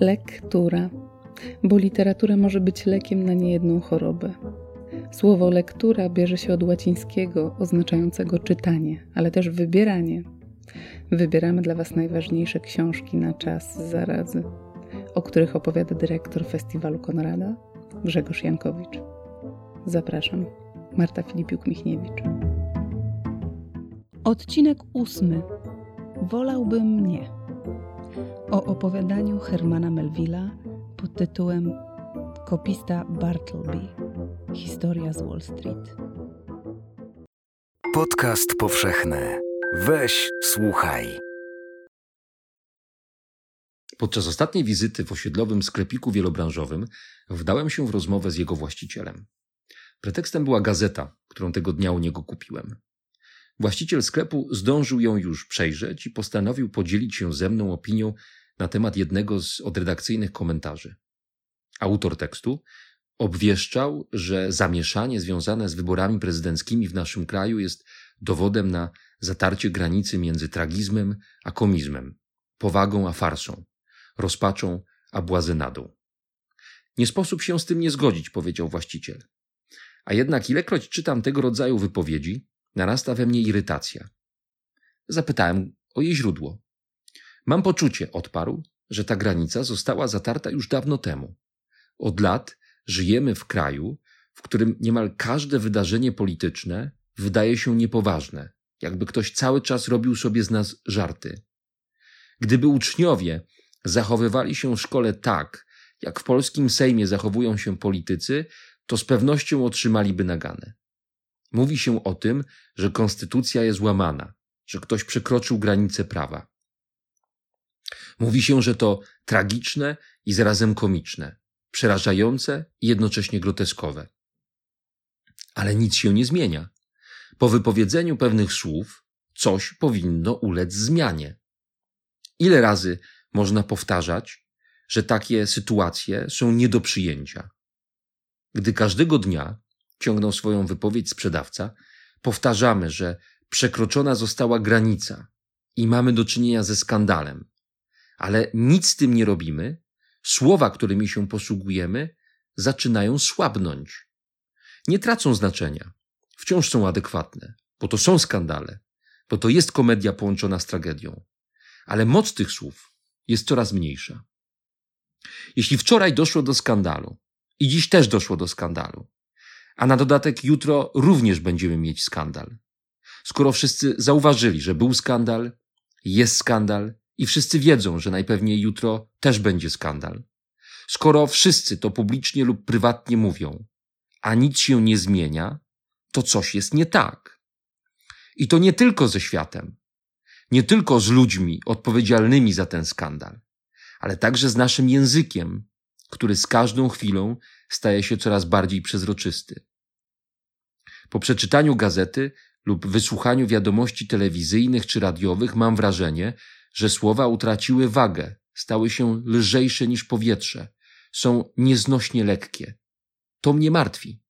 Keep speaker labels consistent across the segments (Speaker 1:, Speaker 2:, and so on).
Speaker 1: Lektura, bo literatura może być lekiem na niejedną chorobę. Słowo lektura bierze się od łacińskiego oznaczającego czytanie, ale też wybieranie. Wybieramy dla Was najważniejsze książki na czas zarazy, o których opowiada dyrektor Festiwalu Konrada Grzegorz Jankowicz. Zapraszam, Marta Filipiuk-Michniewicz. Odcinek ósmy. Wolałbym nie. O opowiadaniu Hermana Melvilla pod tytułem Kopista Bartleby. Historia z Wall Street.
Speaker 2: Podcast powszechny. Weź, słuchaj.
Speaker 3: Podczas ostatniej wizyty w osiedlowym sklepiku wielobranżowym wdałem się w rozmowę z jego właścicielem. Pretekstem była gazeta, którą tego dnia u niego kupiłem. Właściciel sklepu zdążył ją już przejrzeć i postanowił podzielić się ze mną opinią na temat jednego z odredakcyjnych komentarzy. Autor tekstu obwieszczał, że zamieszanie związane z wyborami prezydenckimi w naszym kraju jest dowodem na zatarcie granicy między tragizmem a komizmem, powagą a farsą, rozpaczą a błazenadą. Nie sposób się z tym nie zgodzić, powiedział właściciel. A jednak ilekroć czytam tego rodzaju wypowiedzi, narasta we mnie irytacja. Zapytałem o jej źródło. Mam poczucie, odparł, że ta granica została zatarta już dawno temu. Od lat żyjemy w kraju, w którym niemal każde wydarzenie polityczne wydaje się niepoważne, jakby ktoś cały czas robił sobie z nas żarty. Gdyby uczniowie zachowywali się w szkole tak, jak w polskim Sejmie zachowują się politycy, to z pewnością otrzymaliby naganę. Mówi się o tym, że konstytucja jest łamana, że ktoś przekroczył granice prawa. Mówi się, że to tragiczne i zarazem komiczne, przerażające i jednocześnie groteskowe. Ale nic się nie zmienia. Po wypowiedzeniu pewnych słów coś powinno ulec zmianie. Ile razy można powtarzać, że takie sytuacje są nie do przyjęcia? Gdy każdego dnia, ciągnął swoją wypowiedź sprzedawca, powtarzamy, że przekroczona została granica i mamy do czynienia ze skandalem, ale nic z tym nie robimy, słowa, którymi się posługujemy, zaczynają słabnąć. Nie tracą znaczenia, wciąż są adekwatne, bo to są skandale, bo to jest komedia połączona z tragedią. Ale moc tych słów jest coraz mniejsza. Jeśli wczoraj doszło do skandalu i dziś też doszło do skandalu, a na dodatek jutro również będziemy mieć skandal, skoro wszyscy zauważyli, że był skandal, jest skandal i wszyscy wiedzą, że najpewniej jutro też będzie skandal. Skoro wszyscy to publicznie lub prywatnie mówią, a nic się nie zmienia, to coś jest nie tak. I to nie tylko ze światem, nie tylko z ludźmi odpowiedzialnymi za ten skandal, ale także z naszym językiem, który z każdą chwilą staje się coraz bardziej przezroczysty. Po przeczytaniu gazety lub wysłuchaniu wiadomości telewizyjnych czy radiowych mam wrażenie, że słowa utraciły wagę, stały się lżejsze niż powietrze, są nieznośnie lekkie. To mnie martwi.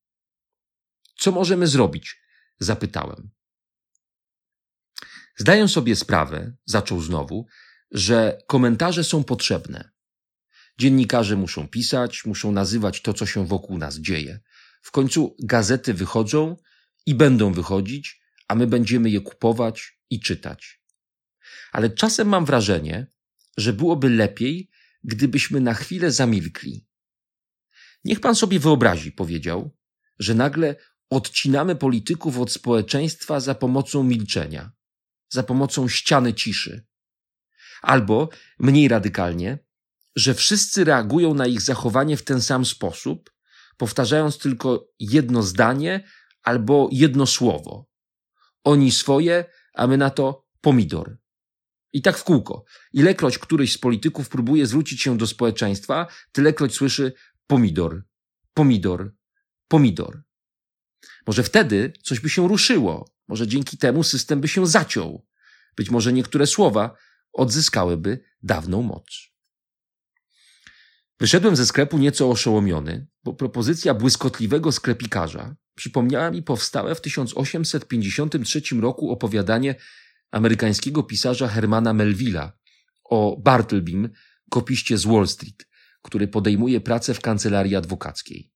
Speaker 3: Co możemy zrobić? Zapytałem. Zdaję sobie sprawę, zaczął znowu, że komentarze są potrzebne. Dziennikarze muszą pisać, muszą nazywać to, co się wokół nas dzieje. W końcu gazety wychodzą i będą wychodzić, a my będziemy je kupować i czytać ale czasem mam wrażenie, że byłoby lepiej, gdybyśmy na chwilę zamilkli. Niech pan sobie wyobrazi, powiedział, że nagle odcinamy polityków od społeczeństwa za pomocą milczenia, za pomocą ściany ciszy. Albo, mniej radykalnie, że wszyscy reagują na ich zachowanie w ten sam sposób, powtarzając tylko jedno zdanie albo jedno słowo. Oni swoje, a my na to pomidor. I tak w kółko. Ilekroć któryś z polityków próbuje zwrócić się do społeczeństwa, tylekroć słyszy pomidor, pomidor, pomidor. Może wtedy coś by się ruszyło. Może dzięki temu system by się zaciął. Być może niektóre słowa odzyskałyby dawną moc. Wyszedłem ze sklepu nieco oszołomiony, bo propozycja błyskotliwego sklepikarza przypomniała mi powstałe w 1853 roku opowiadanie amerykańskiego pisarza Hermana Melvilla o Bartlebym, kopiście z Wall Street, który podejmuje pracę w kancelarii adwokackiej.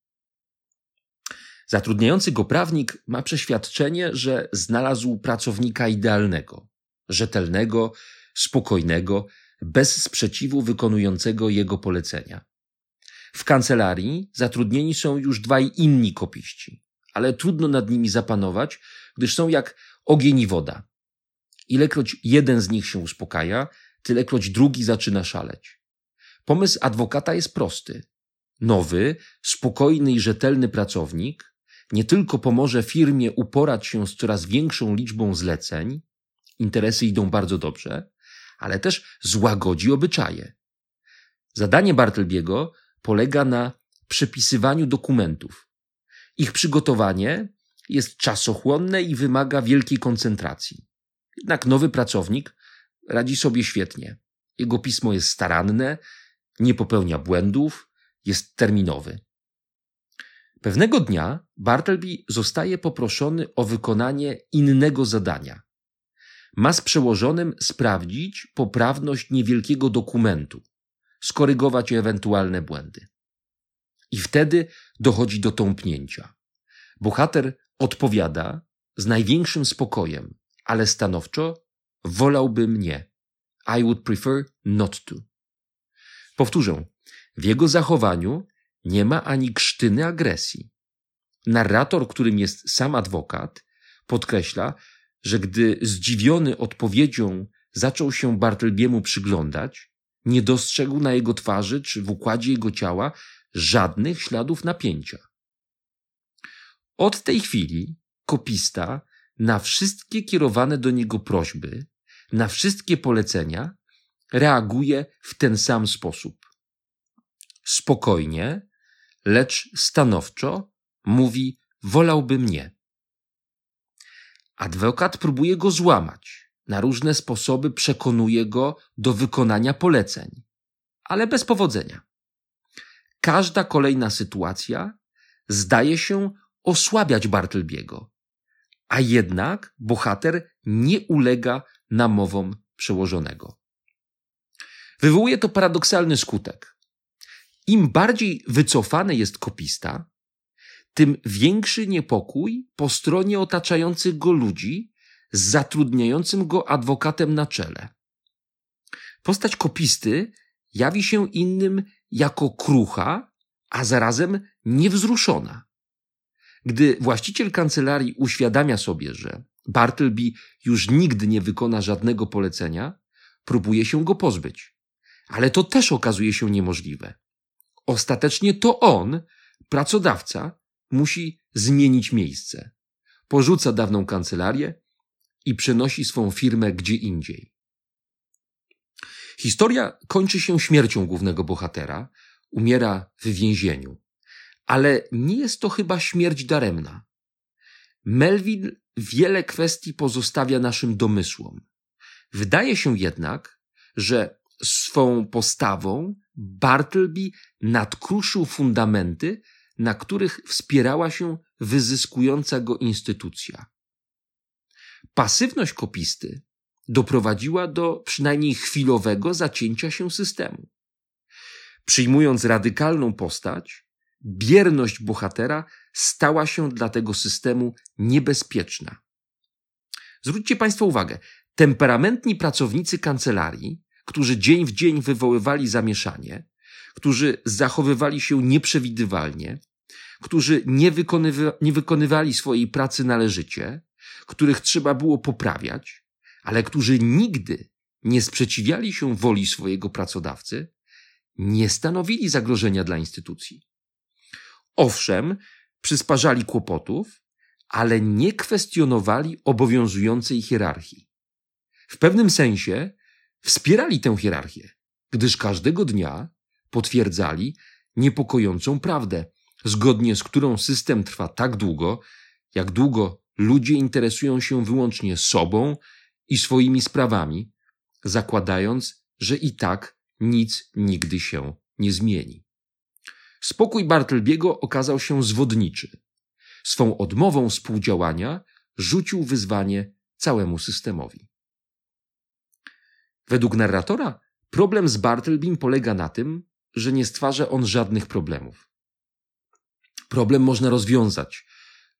Speaker 3: Zatrudniający go prawnik ma przeświadczenie, że znalazł pracownika idealnego, rzetelnego, spokojnego, bez sprzeciwu wykonującego jego polecenia. W kancelarii zatrudnieni są już dwaj inni kopiści, ale trudno nad nimi zapanować, gdyż są jak ogień i woda. Ilekroć jeden z nich się uspokaja, tylekroć drugi zaczyna szaleć. Pomysł adwokata jest prosty. Nowy, spokojny i rzetelny pracownik nie tylko pomoże firmie uporać się z coraz większą liczbą zleceń, interesy idą bardzo dobrze, ale też złagodzi obyczaje. Zadanie Bartelbiego polega na przepisywaniu dokumentów. Ich przygotowanie jest czasochłonne i wymaga wielkiej koncentracji. Jednak nowy pracownik radzi sobie świetnie. Jego pismo jest staranne, nie popełnia błędów, jest terminowy. Pewnego dnia Bartleby zostaje poproszony o wykonanie innego zadania. Ma z przełożonym sprawdzić poprawność niewielkiego dokumentu, skorygować ewentualne błędy. I wtedy dochodzi do tąpnięcia. Bohater odpowiada z największym spokojem, ale stanowczo wolałbym nie. I would prefer not to. Powtórzę, w jego zachowaniu nie ma ani krztyny agresji. Narrator, którym jest sam adwokat, podkreśla, że gdy zdziwiony odpowiedzią zaczął się Bartelbiemu przyglądać, nie dostrzegł na jego twarzy czy w układzie jego ciała żadnych śladów napięcia. Od tej chwili kopista na wszystkie kierowane do niego prośby, na wszystkie polecenia reaguje w ten sam sposób. Spokojnie, lecz stanowczo mówi: Wolałbym nie. Adwokat próbuje go złamać. Na różne sposoby przekonuje go do wykonania poleceń, ale bez powodzenia. Każda kolejna sytuacja zdaje się osłabiać Bartelbiego, a jednak bohater nie ulega namowom przełożonego. Wywołuje to paradoksalny skutek. Im bardziej wycofany jest kopista, tym większy niepokój po stronie otaczających go ludzi z zatrudniającym go adwokatem na czele. Postać kopisty jawi się innym jako krucha, a zarazem niewzruszona. Gdy właściciel kancelarii uświadamia sobie, że Bartleby już nigdy nie wykona żadnego polecenia, próbuje się go pozbyć. Ale to też okazuje się niemożliwe. Ostatecznie to on, pracodawca, musi zmienić miejsce. Porzuca dawną kancelarię i przenosi swą firmę gdzie indziej. Historia kończy się śmiercią głównego bohatera, umiera w więzieniu. Ale nie jest to chyba śmierć daremna. Melville wiele kwestii pozostawia naszym domysłom. Wydaje się jednak, że swą postawą Bartleby nadkruszył fundamenty, na których wspierała się wyzyskująca go instytucja. Pasywność kopisty doprowadziła do przynajmniej chwilowego zacięcia się systemu. Przyjmując radykalną postać, bierność bohatera stała się dla tego systemu niebezpieczna. Zwróćcie Państwo uwagę, temperamentni pracownicy kancelarii, którzy dzień w dzień wywoływali zamieszanie, którzy zachowywali się nieprzewidywalnie, którzy nie, wykonywa nie wykonywali swojej pracy należycie, których trzeba było poprawiać, ale którzy nigdy nie sprzeciwiali się woli swojego pracodawcy, nie stanowili zagrożenia dla instytucji. Owszem, przysparzali kłopotów, ale nie kwestionowali obowiązującej hierarchii. W pewnym sensie wspierali tę hierarchię, gdyż każdego dnia potwierdzali niepokojącą prawdę, zgodnie z którą system trwa tak długo, jak długo ludzie interesują się wyłącznie sobą i swoimi sprawami, zakładając, że i tak nic nigdy się nie zmieni. Spokój Bartelbiego okazał się zwodniczy. Swą odmową współdziałania rzucił wyzwanie całemu systemowi. Według narratora Problem z Bartlebym polega na tym, że nie stwarza on żadnych problemów. Problem można rozwiązać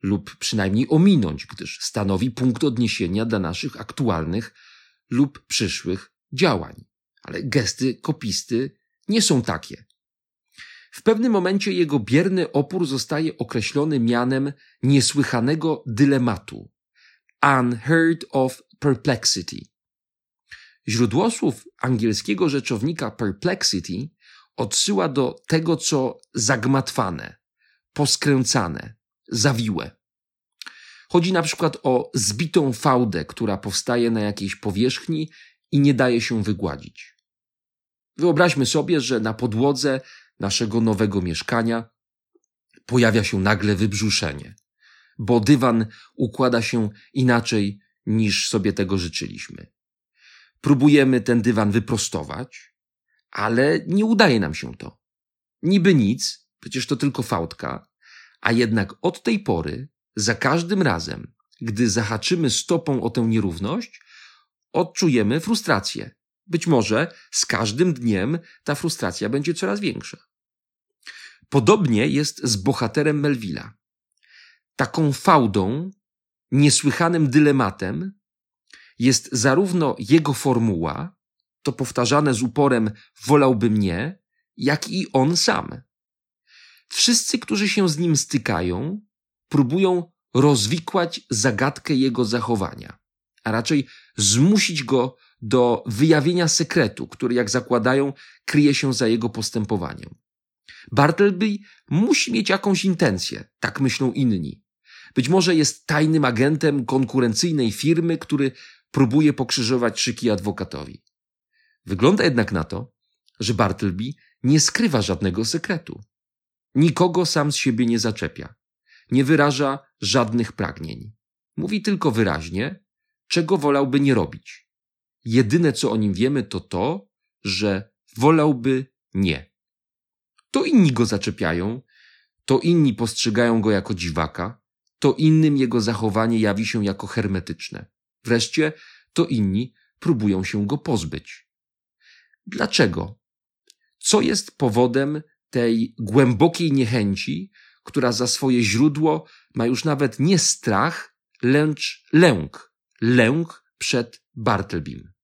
Speaker 3: lub przynajmniej ominąć, gdyż stanowi punkt odniesienia dla naszych aktualnych lub przyszłych działań. Ale gesty kopisty nie są takie. W pewnym momencie jego bierny opór zostaje określony mianem niesłychanego dylematu. Unheard of perplexity. Źródłosłów angielskiego rzeczownika perplexity odsyła do tego, co zagmatwane, poskręcane, zawiłe. Chodzi na przykład o zbitą fałdę, która powstaje na jakiejś powierzchni i nie daje się wygładzić. Wyobraźmy sobie, że na podłodze naszego nowego mieszkania pojawia się nagle wybrzuszenie, bo dywan układa się inaczej niż sobie tego życzyliśmy. Próbujemy ten dywan wyprostować, ale nie udaje nam się to. Niby nic, przecież to tylko fałdka, a jednak od tej pory, za każdym razem, gdy zahaczymy stopą o tę nierówność, odczujemy frustrację. Być może z każdym dniem ta frustracja będzie coraz większa. Podobnie jest z bohaterem Melvilla. Taką fałdą, niesłychanym dylematem jest zarówno jego formuła, to powtarzane z uporem wolałby mnie, jak i on sam. Wszyscy, którzy się z nim stykają, próbują rozwikłać zagadkę jego zachowania, a raczej zmusić go do wyjawienia sekretu, który, jak zakładają, kryje się za jego postępowaniem. Bartleby musi mieć jakąś intencję, tak myślą inni. Być może jest tajnym agentem konkurencyjnej firmy, który próbuje pokrzyżować szyki adwokatowi. Wygląda jednak na to, że Bartleby nie skrywa żadnego sekretu. Nikogo sam z siebie nie zaczepia. Nie wyraża żadnych pragnień. Mówi tylko wyraźnie, czego wolałby nie robić. Jedyne, co o nim wiemy, to to, że wolałby nie. To inni go zaczepiają, to inni postrzegają go jako dziwaka, to innym jego zachowanie jawi się jako hermetyczne. Wreszcie to inni próbują się go pozbyć. Dlaczego? Co jest powodem tej głębokiej niechęci, która za swoje źródło ma już nawet nie strach, lecz lęk. Lęk przed Bartlebym.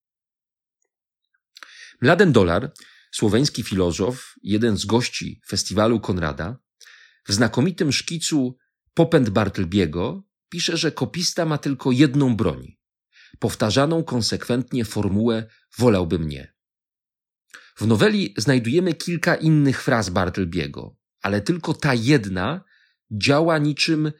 Speaker 3: Mladen Dolar, słoweński filozof, jeden z gości festiwalu Konrada, w znakomitym szkicu Popęd Bartlebiego pisze, że kopista ma tylko jedną broń powtarzaną konsekwentnie formułę wolałby mnie. W noweli znajdujemy kilka innych fraz Bartlebiego, ale tylko ta jedna działa niczym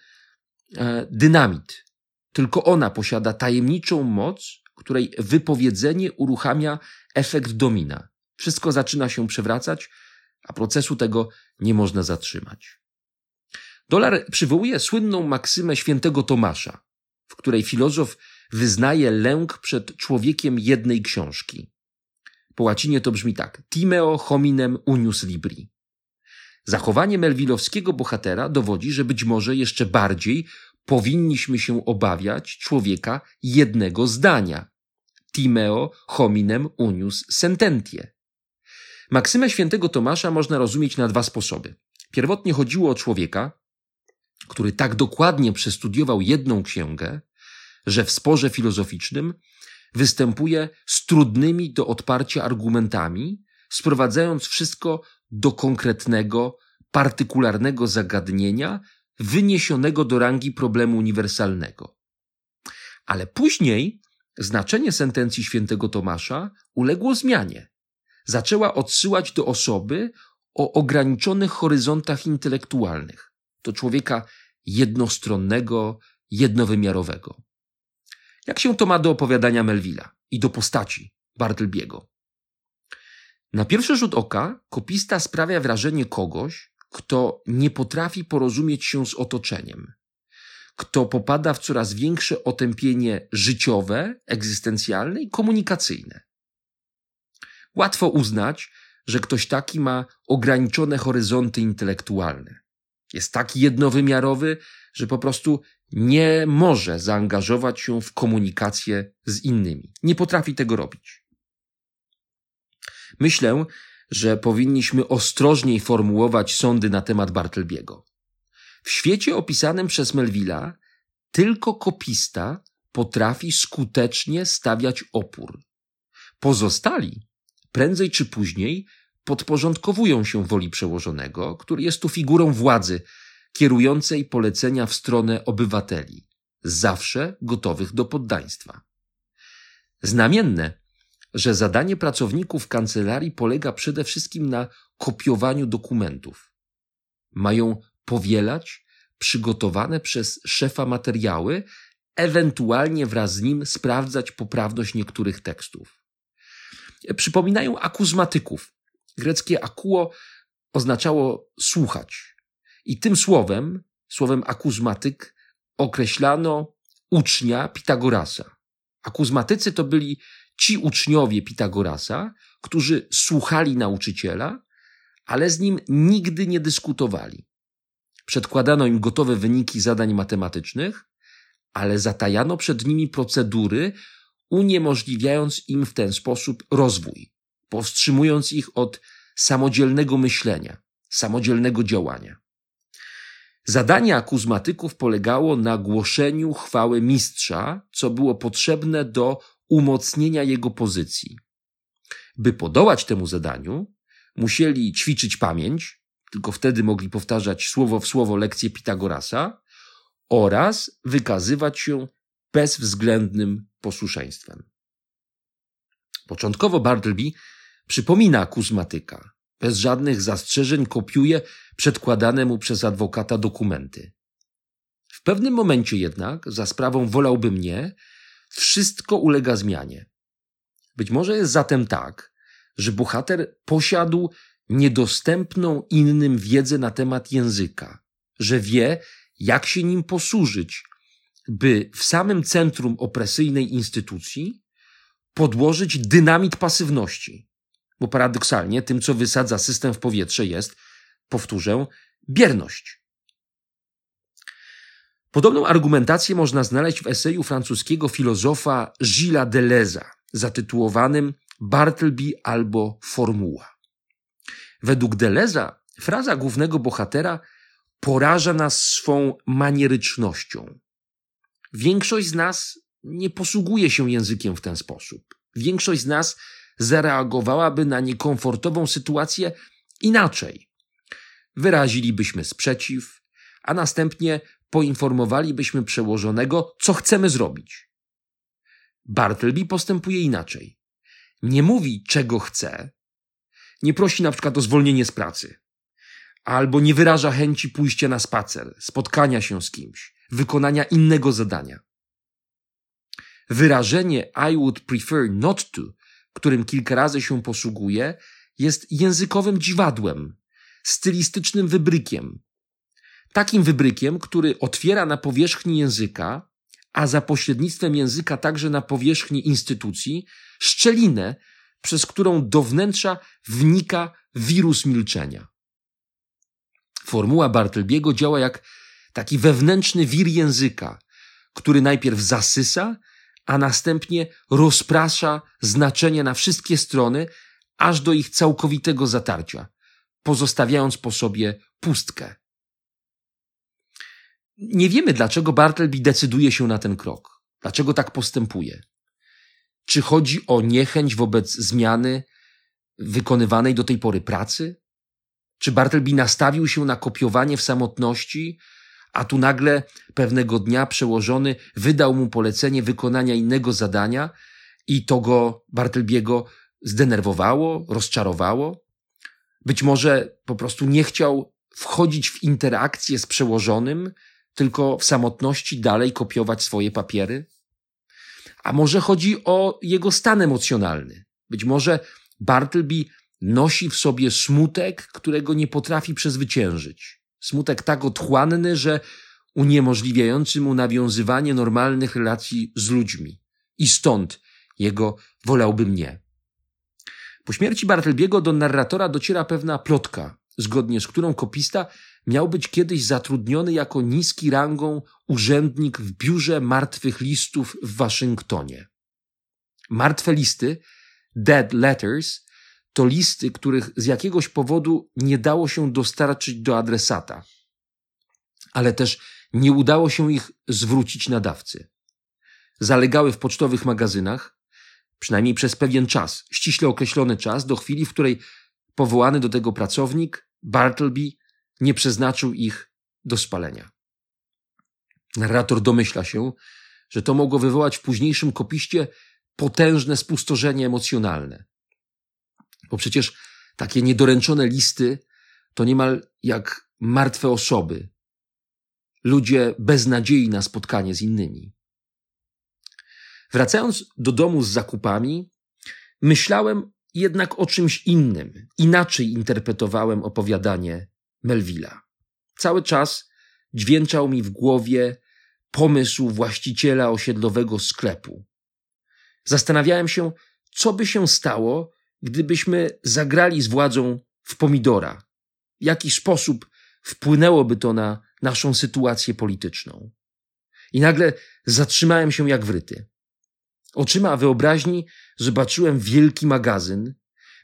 Speaker 3: e, dynamit. Tylko ona posiada tajemniczą moc, której wypowiedzenie uruchamia efekt domina. Wszystko zaczyna się przewracać, a procesu tego nie można zatrzymać. Dolar przywołuje słynną maksymę świętego Tomasza, w której filozof wyznaje lęk przed człowiekiem jednej książki. Po łacinie to brzmi tak: Timeo hominem unius libri. Zachowanie melwilowskiego bohatera dowodzi, że być może jeszcze bardziej powinniśmy się obawiać człowieka jednego zdania. Timeo hominem unius sententie. Maksymę świętego Tomasza można rozumieć na dwa sposoby. Pierwotnie chodziło o człowieka, który tak dokładnie przestudiował jedną księgę, że w sporze filozoficznym występuje z trudnymi do odparcia argumentami, sprowadzając wszystko do konkretnego, partykularnego zagadnienia, wyniesionego do rangi problemu uniwersalnego. Ale później znaczenie sentencji świętego Tomasza uległo zmianie. Zaczęła odsyłać do osoby o ograniczonych horyzontach intelektualnych, do człowieka jednostronnego, jednowymiarowego. Jak się to ma do opowiadania Melvilla i do postaci Bartlebiego? Na pierwszy rzut oka kopista sprawia wrażenie kogoś, kto nie potrafi porozumieć się z otoczeniem, kto popada w coraz większe otępienie życiowe, egzystencjalne i komunikacyjne. Łatwo uznać, że ktoś taki ma ograniczone horyzonty intelektualne. Jest tak jednowymiarowy, że po prostu nie może zaangażować się w komunikację z innymi. Nie potrafi tego robić. Myślę, że powinniśmy ostrożniej formułować sądy na temat Bartlebiego. W świecie opisanym przez Melvilla tylko kopista potrafi skutecznie stawiać opór. Pozostali, prędzej czy później, podporządkowują się woli przełożonego, który jest tu figurą władzy, kierującej polecenia w stronę obywateli, zawsze gotowych do poddaństwa. Znamienne, że zadanie pracowników kancelarii polega przede wszystkim na kopiowaniu dokumentów. Mają powielać przygotowane przez szefa materiały, ewentualnie wraz z nim sprawdzać poprawność niektórych tekstów. Przypominają akuzmatyków. Greckie akuo oznaczało słuchać. I tym słowem, słowem akuzmatyk, określano ucznia Pitagorasa. Akuzmatycy to byli ci uczniowie Pitagorasa, którzy słuchali nauczyciela, ale z nim nigdy nie dyskutowali. Przedkładano im gotowe wyniki zadań matematycznych, ale zatajano przed nimi procedury, uniemożliwiając im w ten sposób rozwój, powstrzymując ich od samodzielnego myślenia, samodzielnego działania. Zadanie akuzmatyków polegało na głoszeniu chwały mistrza, co było potrzebne do umocnienia jego pozycji. By podołać temu zadaniu, musieli ćwiczyć pamięć, tylko wtedy mogli powtarzać słowo w słowo lekcje Pitagorasa oraz wykazywać się bezwzględnym posłuszeństwem. Początkowo Bartleby przypomina kuzmatyka. Bez żadnych zastrzeżeń kopiuje przedkładane mu przez adwokata dokumenty. W pewnym momencie jednak, za sprawą wolałby mnie, wszystko ulega zmianie. Być może jest zatem tak, że bohater posiadł niedostępną innym wiedzę na temat języka, że wie, jak się nim posłużyć, by w samym centrum opresyjnej instytucji podłożyć dynamit pasywności. Bo paradoksalnie tym, co wysadza system w powietrze jest, powtórzę, bierność. Podobną argumentację można znaleźć w eseju francuskiego filozofa Gilles Deleuze'a, zatytułowanym Bartleby albo Formuła. Według Deleuze'a fraza głównego bohatera poraża nas swą manierycznością. Większość z nas nie posługuje się językiem w ten sposób. Większość z nas zareagowałaby na niekomfortową sytuację inaczej. Wyrazilibyśmy sprzeciw, a następnie poinformowalibyśmy przełożonego, co chcemy zrobić. Bartleby postępuje inaczej. Nie mówi, czego chce, nie prosi na przykład o zwolnienie z pracy, albo nie wyraża chęci pójścia na spacer, spotkania się z kimś, wykonania innego zadania. Wyrażenie I would prefer not to, którym kilka razy się posługuje, jest językowym dziwadłem, stylistycznym wybrykiem. Takim wybrykiem, który otwiera na powierzchni języka, a za pośrednictwem języka także na powierzchni instytucji, szczelinę, przez którą do wnętrza wnika wirus milczenia. Formuła Bartlebiego działa jak taki wewnętrzny wir języka, który najpierw zasysa, a następnie rozprasza znaczenia na wszystkie strony, aż do ich całkowitego zatarcia, pozostawiając po sobie pustkę. Nie wiemy, dlaczego Bartleby decyduje się na ten krok, dlaczego tak postępuje. Czy chodzi o niechęć wobec zmiany wykonywanej do tej pory pracy? Czy Bartleby nastawił się na kopiowanie w samotności, a tu nagle pewnego dnia przełożony wydał mu polecenie wykonania innego zadania i to go Bartlebiego zdenerwowało, rozczarowało? Być może po prostu nie chciał wchodzić w interakcję z przełożonym, tylko w samotności dalej kopiować swoje papiery? A może chodzi o jego stan emocjonalny? Być może Bartleby nosi w sobie smutek, którego nie potrafi przezwyciężyć. Smutek tak otchłanny, że uniemożliwiający mu nawiązywanie normalnych relacji z ludźmi. I stąd jego wolałby mnie. Po śmierci Bartlebiego do narratora dociera pewna plotka, zgodnie z którą kopista miał być kiedyś zatrudniony jako niski rangą urzędnik w biurze martwych listów w Waszyngtonie. Martwe listy, dead letters, to listy, których z jakiegoś powodu nie dało się dostarczyć do adresata, ale też nie udało się ich zwrócić nadawcy. Zalegały w pocztowych magazynach, przynajmniej przez pewien czas, ściśle określony czas, do chwili, w której powołany do tego pracownik, Bartleby, nie przeznaczył ich do spalenia. Narrator domyśla się, że to mogło wywołać w późniejszym kopiście potężne spustoszenie emocjonalne. Bo przecież takie niedoręczone listy to niemal jak martwe osoby, ludzie bez nadziei na spotkanie z innymi. Wracając do domu z zakupami, myślałem jednak o czymś innym. Inaczej interpretowałem opowiadanie Melvilla. Cały czas dźwięczał mi w głowie pomysł właściciela osiedlowego sklepu. Zastanawiałem się, co by się stało, gdybyśmy zagrali z władzą w pomidora. W jaki sposób wpłynęłoby to na naszą sytuację polityczną. I nagle zatrzymałem się jak wryty. Oczyma wyobraźni zobaczyłem wielki magazyn,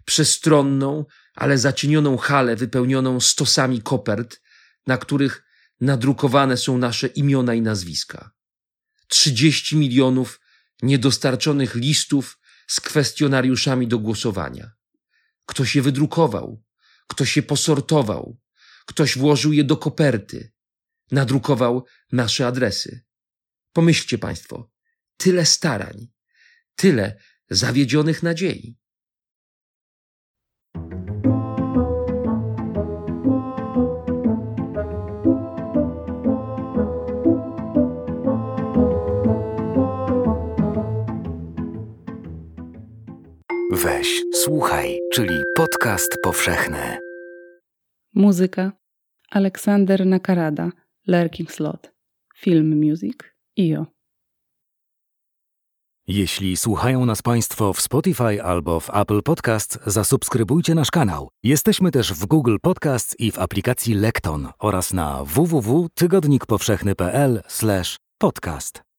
Speaker 3: przestronną, ale zacienioną halę wypełnioną stosami kopert, na których nadrukowane są nasze imiona i nazwiska. Trzydzieści milionów niedostarczonych listów z kwestionariuszami do głosowania. Ktoś je wydrukował, ktoś je posortował, ktoś włożył je do koperty, nadrukował nasze adresy. Pomyślcie Państwo, tyle starań, tyle zawiedzionych nadziei.
Speaker 2: Weź, słuchaj, czyli podcast powszechny.
Speaker 1: Muzyka Aleksander Nakarada, Lurking Slot. Film Music IO.
Speaker 2: Jeśli słuchają nas Państwo w Spotify albo w Apple Podcast, zasubskrybujcie nasz kanał. Jesteśmy też w Google Podcast i w aplikacji Lekton oraz na www.tygodnikpowszechny.pl/podcast.